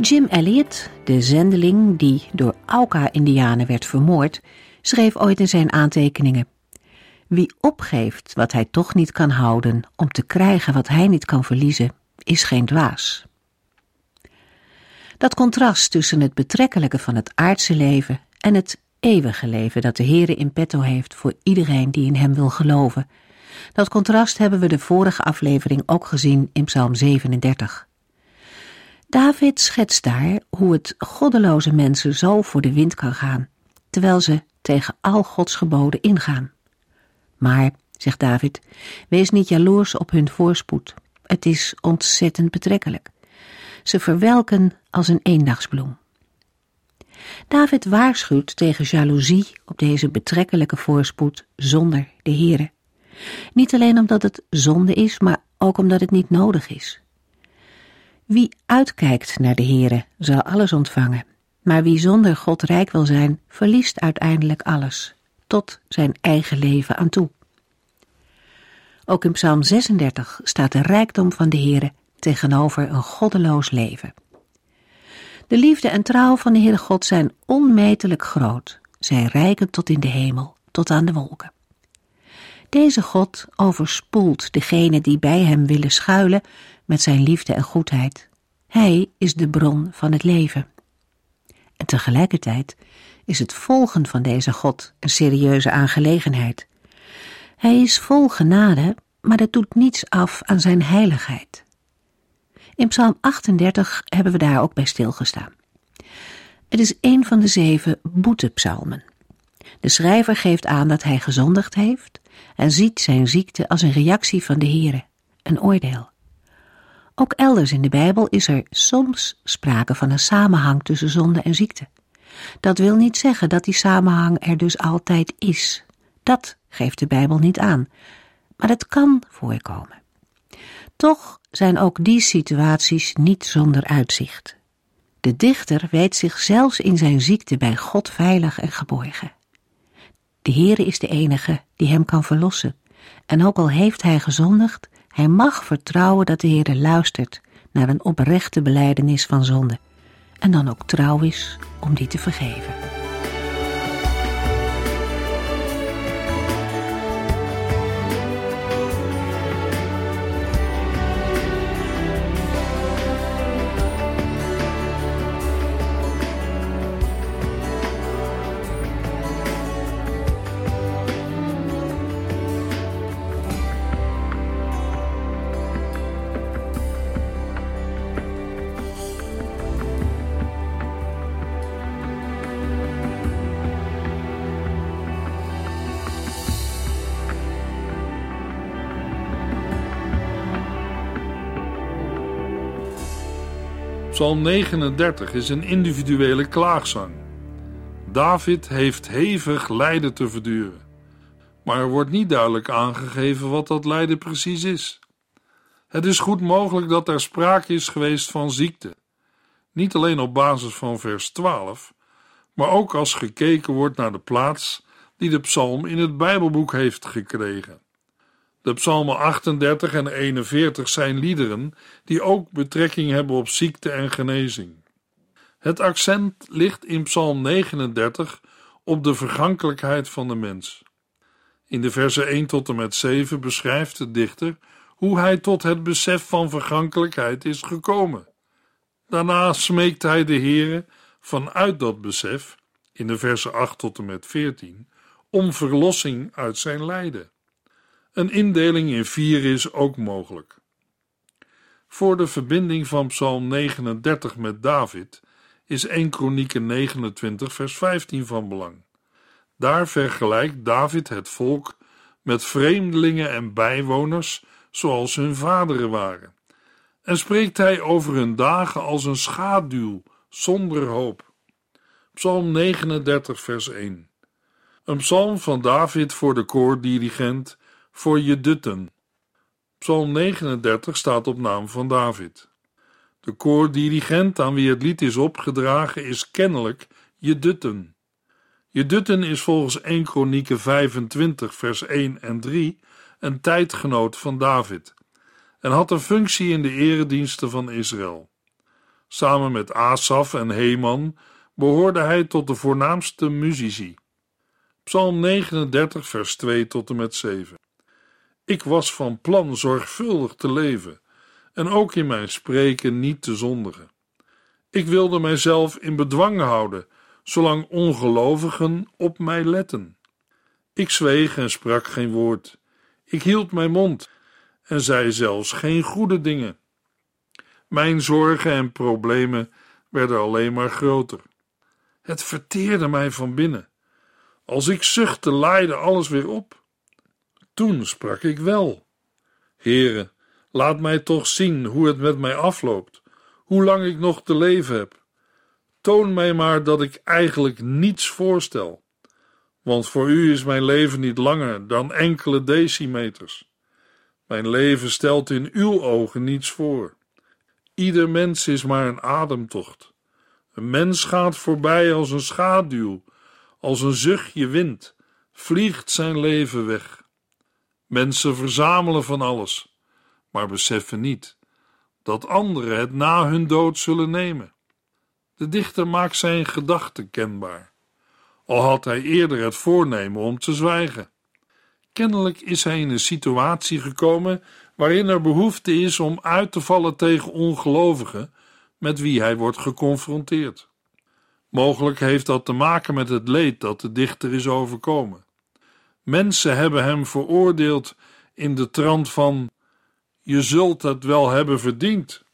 Jim Elliot, de zendeling die door Auca-Indianen werd vermoord, schreef ooit in zijn aantekeningen: Wie opgeeft wat hij toch niet kan houden om te krijgen wat hij niet kan verliezen, is geen dwaas. Dat contrast tussen het betrekkelijke van het aardse leven en het eeuwige leven dat de Heere in petto heeft voor iedereen die in hem wil geloven, dat contrast hebben we de vorige aflevering ook gezien in Psalm 37. David schetst daar hoe het goddeloze mensen zo voor de wind kan gaan, terwijl ze tegen al Gods geboden ingaan. Maar, zegt David, wees niet jaloers op hun voorspoed. Het is ontzettend betrekkelijk. Ze verwelken als een eendagsbloem. David waarschuwt tegen jaloezie op deze betrekkelijke voorspoed zonder de Here. Niet alleen omdat het zonde is, maar ook omdat het niet nodig is. Wie uitkijkt naar de Heere zal alles ontvangen, maar wie zonder God rijk wil zijn, verliest uiteindelijk alles, tot zijn eigen leven aan toe. Ook in Psalm 36 staat de rijkdom van de Heere tegenover een goddeloos leven. De liefde en trouw van de Heere God zijn onmetelijk groot. Zij rijken tot in de hemel, tot aan de wolken. Deze God overspoelt degene die bij hem willen schuilen met zijn liefde en goedheid. Hij is de bron van het leven. En tegelijkertijd is het volgen van deze God een serieuze aangelegenheid. Hij is vol genade, maar dat doet niets af aan zijn heiligheid. In Psalm 38 hebben we daar ook bij stilgestaan. Het is een van de zeven boetepsalmen. De schrijver geeft aan dat hij gezondigd heeft en ziet zijn ziekte als een reactie van de Here, een oordeel. Ook elders in de Bijbel is er soms sprake van een samenhang tussen zonde en ziekte. Dat wil niet zeggen dat die samenhang er dus altijd is. Dat geeft de Bijbel niet aan, maar het kan voorkomen. Toch zijn ook die situaties niet zonder uitzicht. De dichter weet zich zelfs in zijn ziekte bij God veilig en geborgen. De Heere is de enige die hem kan verlossen, en ook al heeft hij gezondigd, hij mag vertrouwen dat de Heere luistert naar een oprechte beleidenis van zonde en dan ook trouw is om die te vergeven. Psalm 39 is een individuele klaagzang. David heeft hevig lijden te verduren, maar er wordt niet duidelijk aangegeven wat dat lijden precies is. Het is goed mogelijk dat er sprake is geweest van ziekte, niet alleen op basis van vers 12, maar ook als gekeken wordt naar de plaats die de psalm in het Bijbelboek heeft gekregen. De psalmen 38 en 41 zijn liederen die ook betrekking hebben op ziekte en genezing. Het accent ligt in psalm 39 op de vergankelijkheid van de mens. In de versen 1 tot en met 7 beschrijft de dichter hoe hij tot het besef van vergankelijkheid is gekomen. Daarna smeekt hij de Heere vanuit dat besef, in de versen 8 tot en met 14, om verlossing uit zijn lijden. Een indeling in vier is ook mogelijk. Voor de verbinding van Psalm 39 met David is 1 Kronieken 29 vers 15 van belang. Daar vergelijkt David het volk met vreemdelingen en bijwoners zoals hun vaderen waren. en spreekt hij over hun dagen als een schaduw zonder hoop. Psalm 39, vers 1. Een psalm van David voor de koordirigent voor Jedutten. Psalm 39 staat op naam van David. De koordirigent aan wie het lied is opgedragen is kennelijk Jedutten. Jedutten is volgens 1 Kronieken 25 vers 1 en 3 een tijdgenoot van David en had een functie in de erediensten van Israël. Samen met Asaf en Heman behoorde hij tot de voornaamste muzici. Psalm 39 vers 2 tot en met 7. Ik was van plan zorgvuldig te leven en ook in mijn spreken niet te zondigen. Ik wilde mijzelf in bedwang houden, zolang ongelovigen op mij letten. Ik zweeg en sprak geen woord. Ik hield mijn mond en zei zelfs geen goede dingen. Mijn zorgen en problemen werden alleen maar groter. Het verteerde mij van binnen. Als ik zuchtte, laaide alles weer op. Toen sprak ik wel. Heere, laat mij toch zien hoe het met mij afloopt, hoe lang ik nog te leven heb. Toon mij maar dat ik eigenlijk niets voorstel, want voor u is mijn leven niet langer dan enkele decimeters. Mijn leven stelt in uw ogen niets voor. Ieder mens is maar een ademtocht. Een mens gaat voorbij als een schaduw, als een zuchtje wind, vliegt zijn leven weg. Mensen verzamelen van alles, maar beseffen niet dat anderen het na hun dood zullen nemen. De dichter maakt zijn gedachten kenbaar, al had hij eerder het voornemen om te zwijgen. Kennelijk is hij in een situatie gekomen waarin er behoefte is om uit te vallen tegen ongelovigen met wie hij wordt geconfronteerd. Mogelijk heeft dat te maken met het leed dat de dichter is overkomen. Mensen hebben hem veroordeeld in de trant van: Je zult het wel hebben verdiend.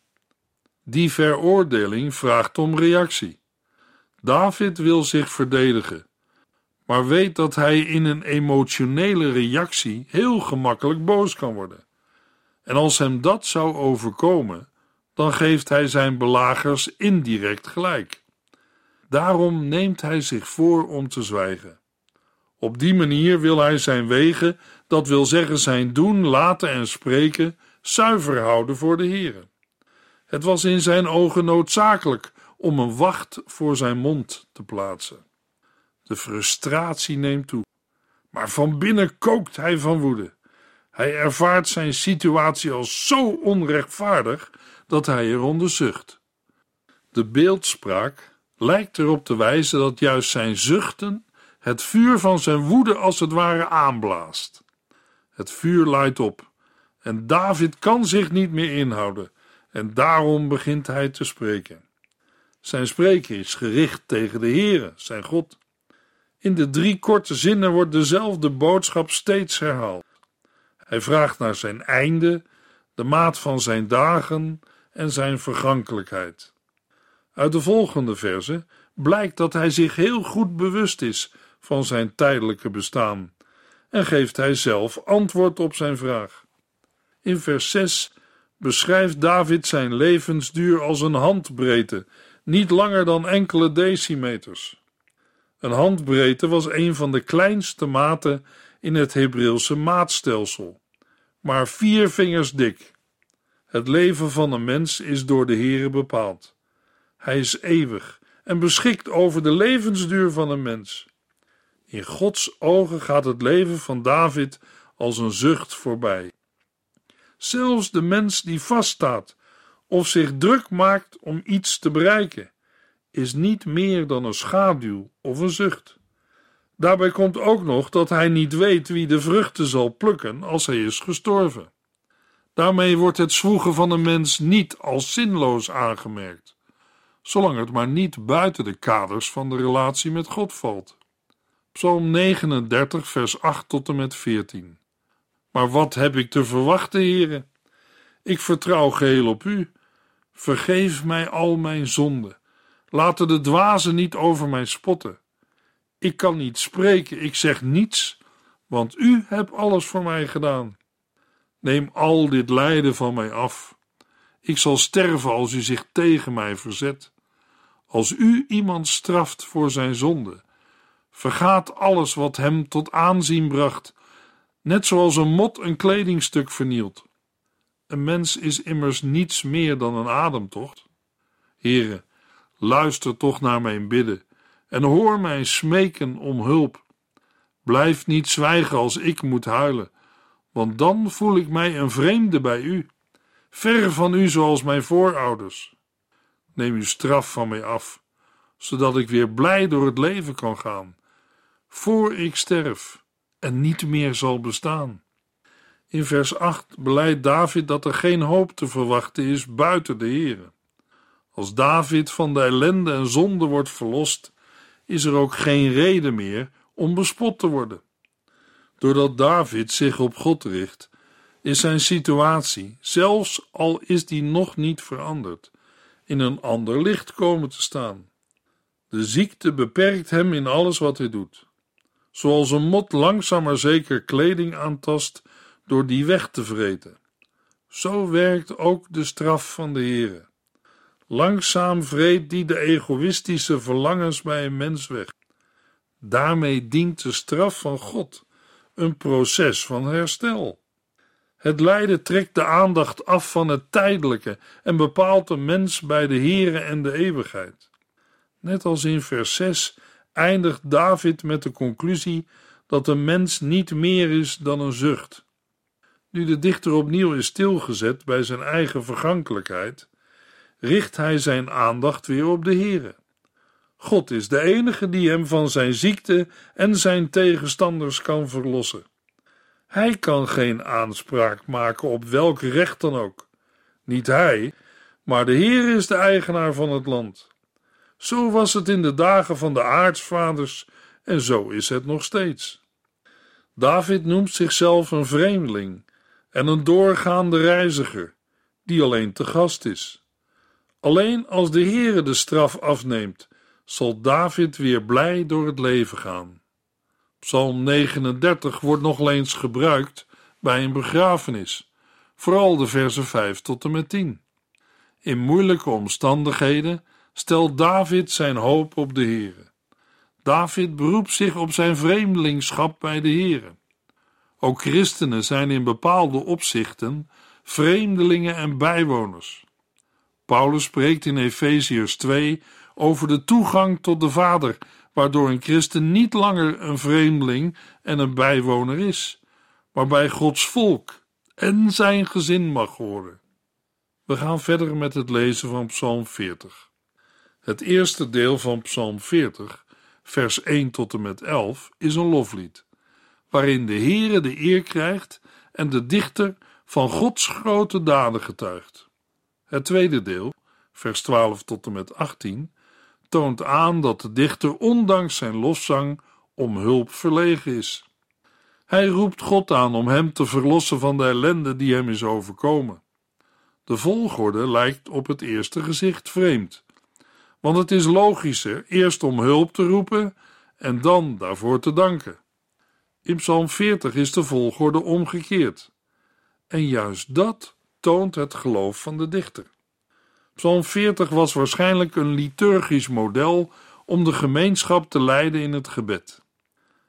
Die veroordeling vraagt om reactie. David wil zich verdedigen maar weet dat hij in een emotionele reactie heel gemakkelijk boos kan worden. En als hem dat zou overkomen, dan geeft hij zijn belagers indirect gelijk. Daarom neemt hij zich voor om te zwijgen. Op die manier wil hij zijn wegen, dat wil zeggen zijn doen, laten en spreken, zuiver houden voor de Heere. Het was in zijn ogen noodzakelijk om een wacht voor zijn mond te plaatsen. De frustratie neemt toe. Maar van binnen kookt hij van woede. Hij ervaart zijn situatie als zo onrechtvaardig dat hij eronder zucht. De beeldspraak lijkt erop te wijzen dat juist zijn zuchten het vuur van zijn woede als het ware aanblaast. Het vuur laait op en David kan zich niet meer inhouden en daarom begint hij te spreken. Zijn spreken is gericht tegen de Heere, zijn God. In de drie korte zinnen wordt dezelfde boodschap steeds herhaald. Hij vraagt naar zijn einde, de maat van zijn dagen en zijn vergankelijkheid. Uit de volgende verse blijkt dat hij zich heel goed bewust is van zijn tijdelijke bestaan en geeft hij zelf antwoord op zijn vraag. In vers 6 beschrijft David zijn levensduur als een handbreedte, niet langer dan enkele decimeters. Een handbreedte was een van de kleinste maten in het Hebreeuwse maatstelsel, maar vier vingers dik. Het leven van een mens is door de Heere bepaald. Hij is eeuwig en beschikt over de levensduur van een mens. In Gods ogen gaat het leven van David als een zucht voorbij. Zelfs de mens die vaststaat of zich druk maakt om iets te bereiken, is niet meer dan een schaduw of een zucht. Daarbij komt ook nog dat hij niet weet wie de vruchten zal plukken als hij is gestorven. Daarmee wordt het zwoegen van een mens niet als zinloos aangemerkt, zolang het maar niet buiten de kaders van de relatie met God valt. Psalm 39, vers 8 tot en met 14. Maar wat heb ik te verwachten, heren? Ik vertrouw geheel op u. Vergeef mij al mijn zonden Laten de dwazen niet over mij spotten. Ik kan niet spreken, ik zeg niets, want u hebt alles voor mij gedaan. Neem al dit lijden van mij af. Ik zal sterven als u zich tegen mij verzet. Als u iemand straft voor zijn zonde, vergaat alles wat hem tot aanzien bracht, net zoals een mot een kledingstuk vernielt. Een mens is immers niets meer dan een ademtocht. Here, luister toch naar mijn bidden en hoor mijn smeken om hulp. Blijf niet zwijgen als ik moet huilen, want dan voel ik mij een vreemde bij u, ver van u zoals mijn voorouders. Neem uw straf van mij af, zodat ik weer blij door het leven kan gaan, voor ik sterf en niet meer zal bestaan. In vers 8 beleidt David dat er geen hoop te verwachten is buiten de Heere. Als David van de ellende en zonde wordt verlost, is er ook geen reden meer om bespot te worden. Doordat David zich op God richt, is zijn situatie, zelfs al is die nog niet veranderd, in een ander licht komen te staan. De ziekte beperkt hem in alles wat hij doet. Zoals een mot langzaam maar zeker kleding aantast door die weg te vreten. Zo werkt ook de straf van de Heere. Langzaam vreet die de egoïstische verlangens bij een mens weg. Daarmee dient de straf van God een proces van herstel. Het lijden trekt de aandacht af van het tijdelijke en bepaalt de mens bij de Here en de eeuwigheid. Net als in vers 6 eindigt David met de conclusie dat een mens niet meer is dan een zucht. Nu de dichter opnieuw is stilgezet bij zijn eigen vergankelijkheid, richt hij zijn aandacht weer op de Here. God is de enige die hem van zijn ziekte en zijn tegenstanders kan verlossen. Hij kan geen aanspraak maken op welk recht dan ook. Niet hij, maar de Heer is de eigenaar van het land. Zo was het in de dagen van de aartsvaders en zo is het nog steeds. David noemt zichzelf een vreemdeling en een doorgaande reiziger, die alleen te gast is. Alleen als de Heere de straf afneemt, zal David weer blij door het leven gaan. Psalm 39 wordt nog eens gebruikt bij een begrafenis, vooral de versen 5 tot en met 10. In moeilijke omstandigheden stelt David zijn hoop op de Heere. David beroept zich op zijn vreemdelingschap bij de Heere. Ook christenen zijn in bepaalde opzichten vreemdelingen en bijwoners. Paulus spreekt in Efeziërs 2 over de toegang tot de Vader, waardoor een christen niet langer een vreemdeling en een bijwoner is, maar bij Gods volk en zijn gezin mag horen. We gaan verder met het lezen van Psalm 40. Het eerste deel van Psalm 40, vers 1 tot en met 11, is een loflied, waarin de Heere de eer krijgt en de dichter van Gods grote daden getuigt. Het tweede deel, vers 12 tot en met 18, toont aan dat de dichter ondanks zijn lofzang om hulp verlegen is. Hij roept God aan om hem te verlossen van de ellende die hem is overkomen. De volgorde lijkt op het eerste gezicht vreemd, want het is logischer eerst om hulp te roepen en dan daarvoor te danken. In Psalm 40 is de volgorde omgekeerd. En juist dat toont het geloof van de dichter. Psalm 40 was waarschijnlijk een liturgisch model om de gemeenschap te leiden in het gebed.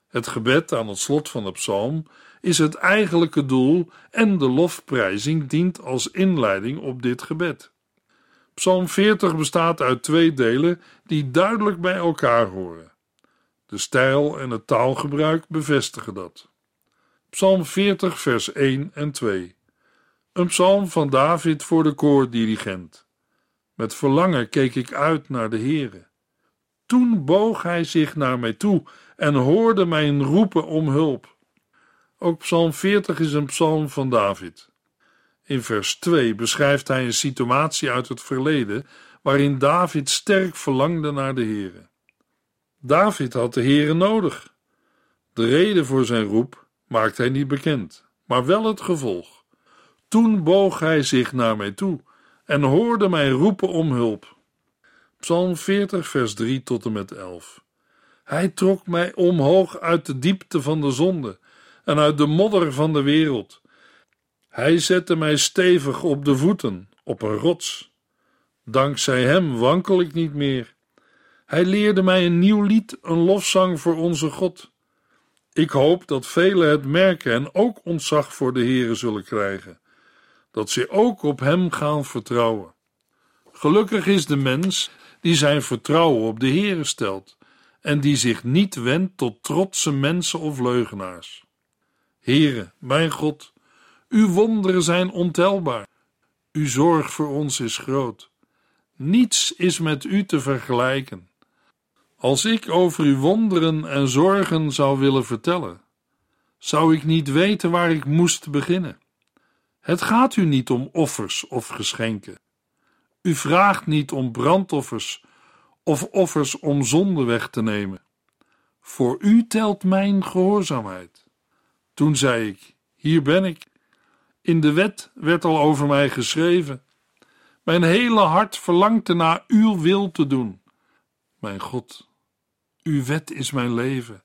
Het gebed aan het slot van de psalm is het eigenlijke doel en de lofprijzing dient als inleiding op dit gebed. Psalm 40 bestaat uit twee delen die duidelijk bij elkaar horen. De stijl en het taalgebruik bevestigen dat. Psalm 40, vers 1 en 2. Een psalm van David voor de koordirigent. Met verlangen keek ik uit naar de Heere. Toen boog hij zich naar mij toe en hoorde mijn roepen om hulp. Ook Psalm 40 is een psalm van David. In vers 2 beschrijft hij een situatie uit het verleden waarin David sterk verlangde naar de Heere. David had de Heere nodig. De reden voor zijn roep maakt hij niet bekend, maar wel het gevolg. Toen boog hij zich naar mij toe en hoorde mij roepen om hulp. Psalm 40, vers 3 tot en met 11. Hij trok mij omhoog uit de diepte van de zonde en uit de modder van de wereld. Hij zette mij stevig op de voeten op een rots. Dankzij hem wankel ik niet meer. Hij leerde mij een nieuw lied, een lofzang voor onze God. Ik hoop dat velen het merken en ook ontzag voor de Heere zullen krijgen, dat ze ook op Hem gaan vertrouwen. Gelukkig is de mens die zijn vertrouwen op de Heere stelt en die zich niet wendt tot trotse mensen of leugenaars. Heere, mijn God, uw wonderen zijn ontelbaar. Uw zorg voor ons is groot. Niets is met u te vergelijken. Als ik over uw wonderen en zorgen zou willen vertellen, zou ik niet weten waar ik moest beginnen. Het gaat u niet om offers of geschenken. U vraagt niet om brandoffers of offers om zonde weg te nemen. Voor u telt mijn gehoorzaamheid. Toen zei ik: Hier ben ik. In de wet werd al over mij geschreven. Mijn hele hart verlangt ernaar uw wil te doen. Mijn God, uw wet is mijn leven.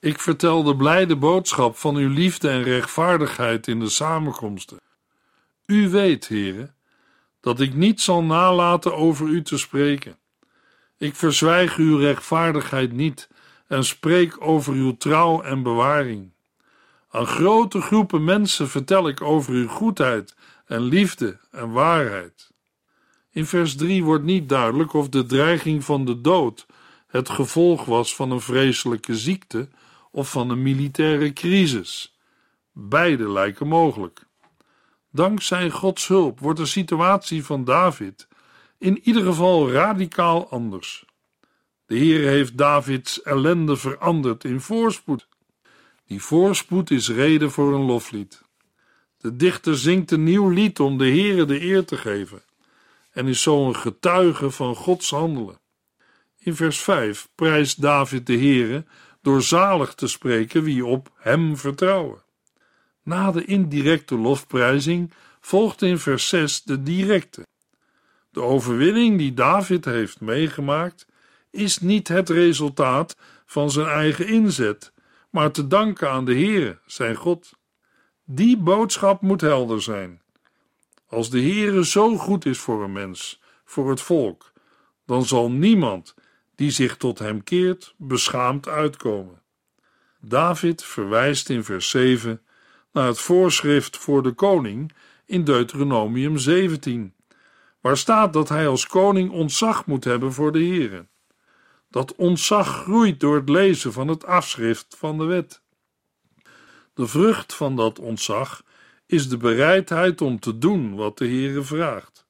Ik vertel de blijde boodschap van uw liefde en rechtvaardigheid in de samenkomsten. U weet, heren, dat ik niet zal nalaten over u te spreken. Ik verzwijg uw rechtvaardigheid niet en spreek over uw trouw en bewaring. Aan grote groepen mensen vertel ik over uw goedheid en liefde en waarheid. In vers 3 wordt niet duidelijk of de dreiging van de dood het gevolg was van een vreselijke ziekte of van een militaire crisis. Beide lijken mogelijk. Dankzij Gods hulp wordt de situatie van David in ieder geval radicaal anders. De Heer heeft Davids ellende veranderd in voorspoed. Die voorspoed is reden voor een loflied. De dichter zingt een nieuw lied om de Heere de eer te geven en is zo een getuige van Gods handelen. In vers 5 prijst David de Heere door zalig te spreken wie op hem vertrouwen. Na de indirecte lofprijzing volgt in vers 6 de directe. De overwinning die David heeft meegemaakt is niet het resultaat van zijn eigen inzet, maar te danken aan de Heere, zijn God. Die boodschap moet helder zijn. Als de Heere zo goed is voor een mens, voor het volk, dan zal niemand die zich tot hem keert beschaamd uitkomen. David verwijst in vers 7 naar het voorschrift voor de koning in Deuteronomium 17, waar staat dat hij als koning ontzag moet hebben voor de Heere. Dat ontzag groeit door het lezen van het afschrift van de wet. De vrucht van dat ontzag is de bereidheid om te doen wat de Heere vraagt.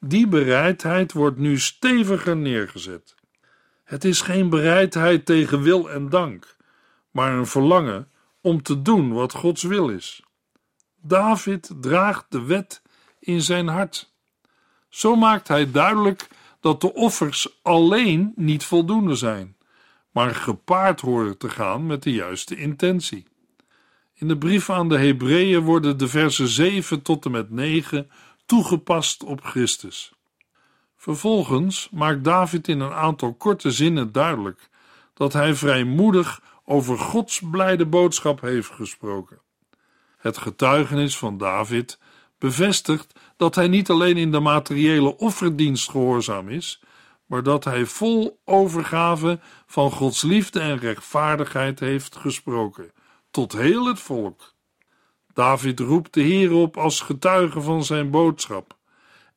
Die bereidheid wordt nu steviger neergezet. Het is geen bereidheid tegen wil en dank, maar een verlangen om te doen wat Gods wil is. David draagt de wet in zijn hart. Zo maakt hij duidelijk dat de offers alleen niet voldoende zijn, maar gepaard horen te gaan met de juiste intentie. In de brief aan de Hebreeën worden de versen 7 tot en met 9 toegepast op Christus. Vervolgens maakt David in een aantal korte zinnen duidelijk dat hij vrijmoedig over Gods blijde boodschap heeft gesproken. Het getuigenis van David bevestigt dat hij niet alleen in de materiële offerdienst gehoorzaam is, maar dat hij vol overgave van Gods liefde en rechtvaardigheid heeft gesproken tot heel het volk. David roept de Heer op als getuige van zijn boodschap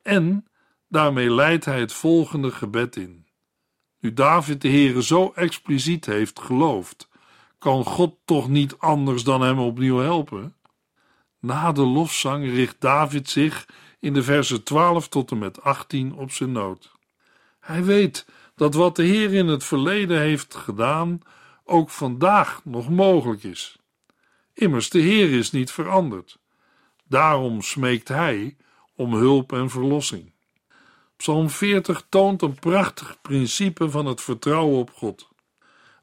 en daarmee leidt hij het volgende gebed in. Nu David de Heere zo expliciet heeft geloofd, kan God toch niet anders dan hem opnieuw helpen? Na de lofzang richt David zich in de versen 12 tot en met 18 op zijn nood. Hij weet dat wat de Heer in het verleden heeft gedaan, ook vandaag nog mogelijk is. Immers, de Heer is niet veranderd. Daarom smeekt hij om hulp en verlossing. Psalm 40 toont een prachtig principe van het vertrouwen op God.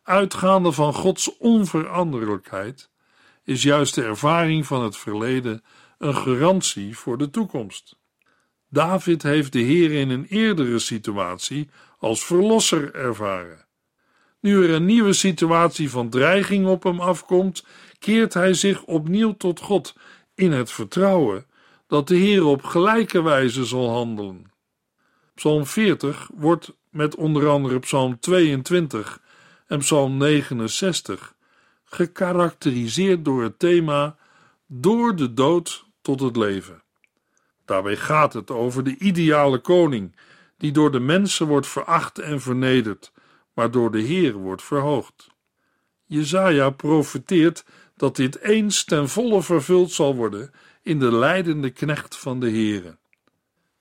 Uitgaande van Gods onveranderlijkheid is juist de ervaring van het verleden een garantie voor de toekomst. David heeft de Heer in een eerdere situatie als verlosser ervaren. Nu er een nieuwe situatie van dreiging op hem afkomt, keert hij zich opnieuw tot God in het vertrouwen dat de Heer op gelijke wijze zal handelen. Psalm 40 wordt met onder andere Psalm 22 en Psalm 69 gekarakteriseerd door het thema door de dood tot het leven. Daarbij gaat het over de ideale koning, die door de mensen wordt veracht en vernederd, maar door de Heer wordt verhoogd. Jezaja profeteert dat dit eens ten volle vervuld zal worden in de leidende knecht van de Heere.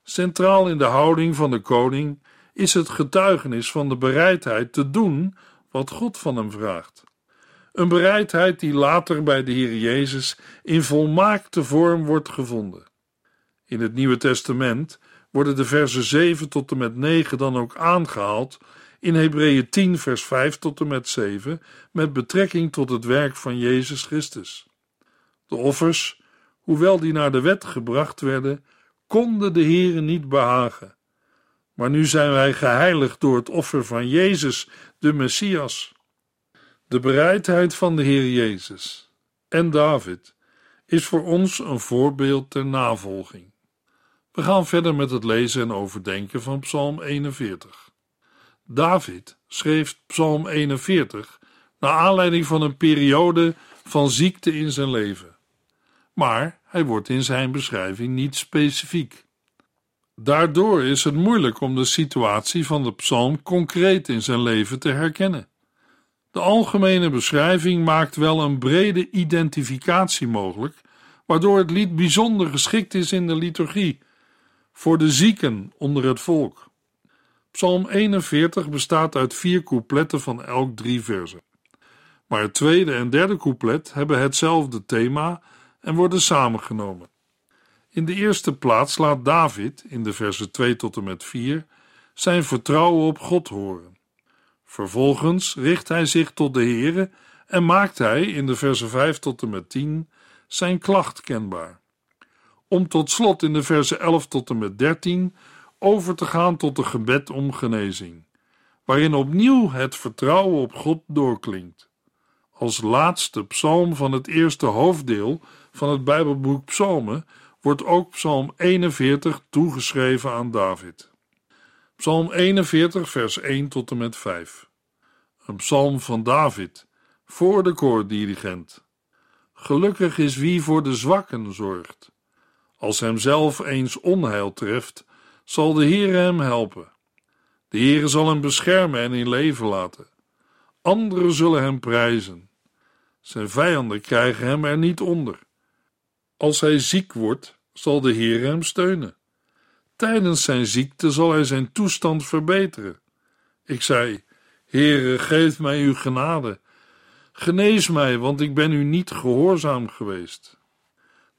Centraal in de houding van de koning is het getuigenis van de bereidheid te doen wat God van hem vraagt. Een bereidheid die later bij de Heer Jezus in volmaakte vorm wordt gevonden. In het Nieuwe Testament worden de versen 7 tot en met 9 dan ook aangehaald in Hebreeën 10 vers 5 tot en met 7 met betrekking tot het werk van Jezus Christus. De offers, hoewel die naar de wet gebracht werden, konden de Heere niet behagen. Maar nu zijn wij geheiligd door het offer van Jezus, de Messias. De bereidheid van de Heer Jezus en David is voor ons een voorbeeld ter navolging. We gaan verder met het lezen en overdenken van Psalm 41. David schreef Psalm 41 naar aanleiding van een periode van ziekte in zijn leven. Maar hij wordt in zijn beschrijving niet specifiek. Daardoor is het moeilijk om de situatie van de psalm concreet in zijn leven te herkennen. De algemene beschrijving maakt wel een brede identificatie mogelijk, waardoor het lied bijzonder geschikt is in de liturgie, voor de zieken onder het volk. Psalm 41 bestaat uit vier coupletten van elk drie versen. Maar het tweede en derde couplet hebben hetzelfde thema en worden samengenomen. In de eerste plaats laat David, in de versen 2 tot en met 4, zijn vertrouwen op God horen. Vervolgens richt hij zich tot de Heere en maakt hij, in de versen 5 tot en met 10, zijn klacht kenbaar. Om tot slot in de versen 11 tot en met 13 over te gaan tot een gebed om genezing, waarin opnieuw het vertrouwen op God doorklinkt. Als laatste psalm van het eerste hoofddeel van het Bijbelboek Psalmen wordt ook Psalm 41 toegeschreven aan David. Psalm 41, vers 1 tot en met 5. Een psalm van David voor de koordirigent. Gelukkig is wie voor de zwakken zorgt. Als hemzelf eens onheil treft, zal de Heer hem helpen. De Heer zal hem beschermen en in leven laten. Anderen zullen hem prijzen. Zijn vijanden krijgen hem er niet onder. Als hij ziek wordt, zal de Heer hem steunen. Tijdens zijn ziekte zal hij zijn toestand verbeteren. Ik zei: Heere, geef mij uw genade. Genees mij, want ik ben u niet gehoorzaam geweest.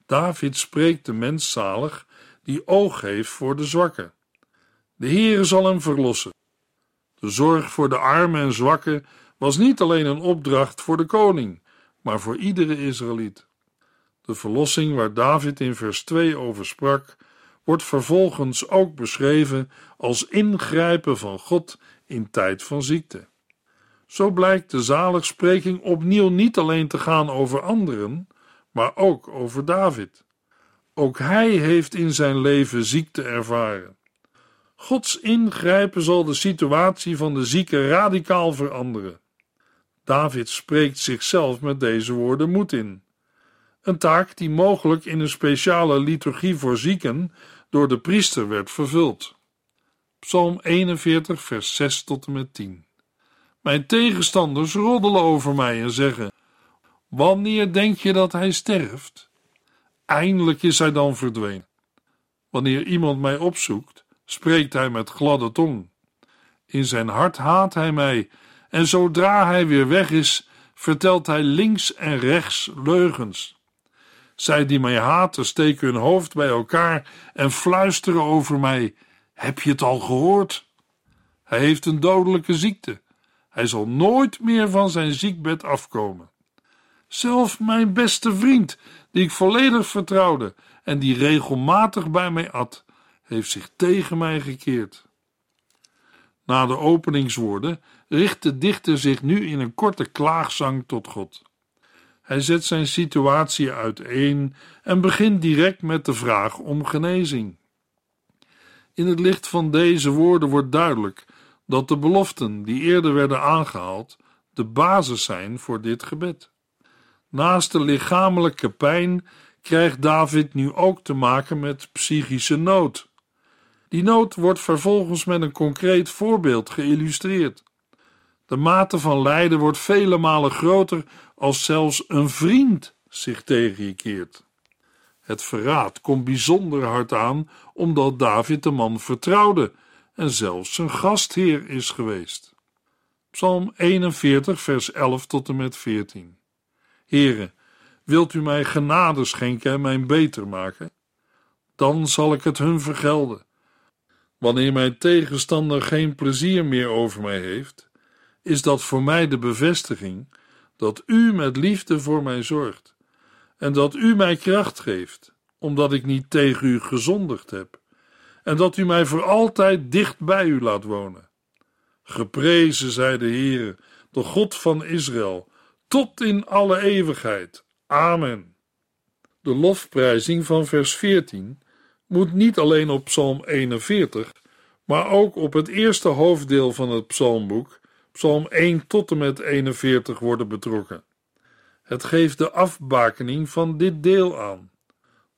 David spreekt de mens zalig die oog heeft voor de zwakken. De Heere zal hem verlossen. De zorg voor de armen en zwakken was niet alleen een opdracht voor de koning, maar voor iedere Israëliet. De verlossing waar David in vers 2 over sprak, wordt vervolgens ook beschreven als ingrijpen van God in tijd van ziekte. Zo blijkt de zaligspreking opnieuw niet alleen te gaan over anderen, maar ook over David. Ook hij heeft in zijn leven ziekte ervaren. Gods ingrijpen zal de situatie van de zieke radicaal veranderen. David spreekt zichzelf met deze woorden moed in. Een taak die mogelijk in een speciale liturgie voor zieken door de priester werd vervuld. Psalm 41, vers 6 tot en met 10. Mijn tegenstanders roddelen over mij en zeggen: Wanneer denk je dat hij sterft? Eindelijk is hij dan verdwenen. Wanneer iemand mij opzoekt, spreekt hij met gladde tong. In zijn hart haat hij mij, en zodra hij weer weg is, vertelt hij links en rechts leugens. Zij die mij haten steken hun hoofd bij elkaar en fluisteren over mij: Heb je het al gehoord? Hij heeft een dodelijke ziekte. Hij zal nooit meer van zijn ziekbed afkomen. Zelf mijn beste vriend, die ik volledig vertrouwde en die regelmatig bij mij at, heeft zich tegen mij gekeerd. Na de openingswoorden richt de dichter zich nu in een korte klaagzang tot God. Hij zet zijn situatie uiteen en begint direct met de vraag om genezing. In het licht van deze woorden wordt duidelijk dat de beloften die eerder werden aangehaald de basis zijn voor dit gebed. Naast de lichamelijke pijn krijgt David nu ook te maken met psychische nood. Die nood wordt vervolgens met een concreet voorbeeld geïllustreerd. De mate van lijden wordt vele malen groter als zelfs een vriend zich tegen je keert. Het verraad komt bijzonder hard aan omdat David de man vertrouwde en zelfs zijn gastheer is geweest. Psalm 41, vers 11 tot en met 14. Here, wilt u mij genade schenken en mij beter maken? Dan zal ik het hun vergelden. Wanneer mijn tegenstander geen plezier meer over mij heeft, is dat voor mij de bevestiging dat u met liefde voor mij zorgt en dat u mij kracht geeft, omdat ik niet tegen u gezondigd heb, en dat u mij voor altijd dicht bij u laat wonen. Geprezen zij de Heere, de God van Israël, tot in alle eeuwigheid. Amen. De lofprijzing van vers 14 moet niet alleen op Psalm 41, maar ook op het eerste hoofddeel van het psalmboek, Psalm 1 tot en met 41, worden betrokken. Het geeft de afbakening van dit deel aan.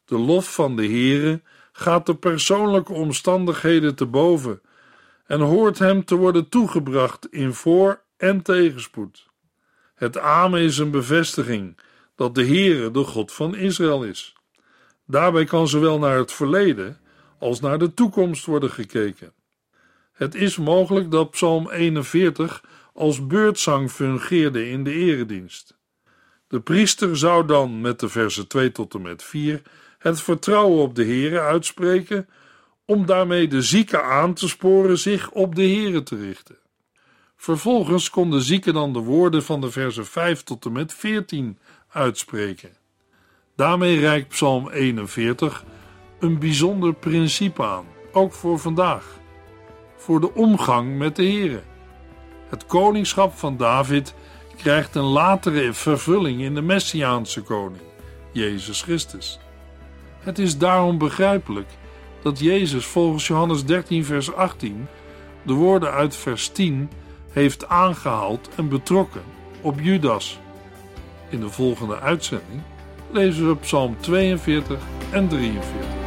De lof van de Heere gaat de persoonlijke omstandigheden te boven en hoort hem te worden toegebracht in voor- en tegenspoed. Het amen is een bevestiging dat de Heere de God van Israël is. Daarbij kan zowel naar het verleden als naar de toekomst worden gekeken. Het is mogelijk dat Psalm 41 als beurtzang fungeerde in de eredienst. De priester zou dan met de versen 2 tot en met 4 het vertrouwen op de Heere uitspreken, om daarmee de zieken aan te sporen zich op de Heere te richten. Vervolgens kon de zieke dan de woorden van de versen 5 tot en met 14 uitspreken. Daarmee reikt Psalm 41 een bijzonder principe aan, ook voor vandaag, voor de omgang met de Heere. Het koningschap van David krijgt een latere vervulling in de Messiaanse koning, Jezus Christus. Het is daarom begrijpelijk dat Jezus volgens Johannes 13, vers 18 de woorden uit vers 10 heeft aangehaald en betrokken op Judas. In de volgende uitzending lezen we Psalm 42 en 43.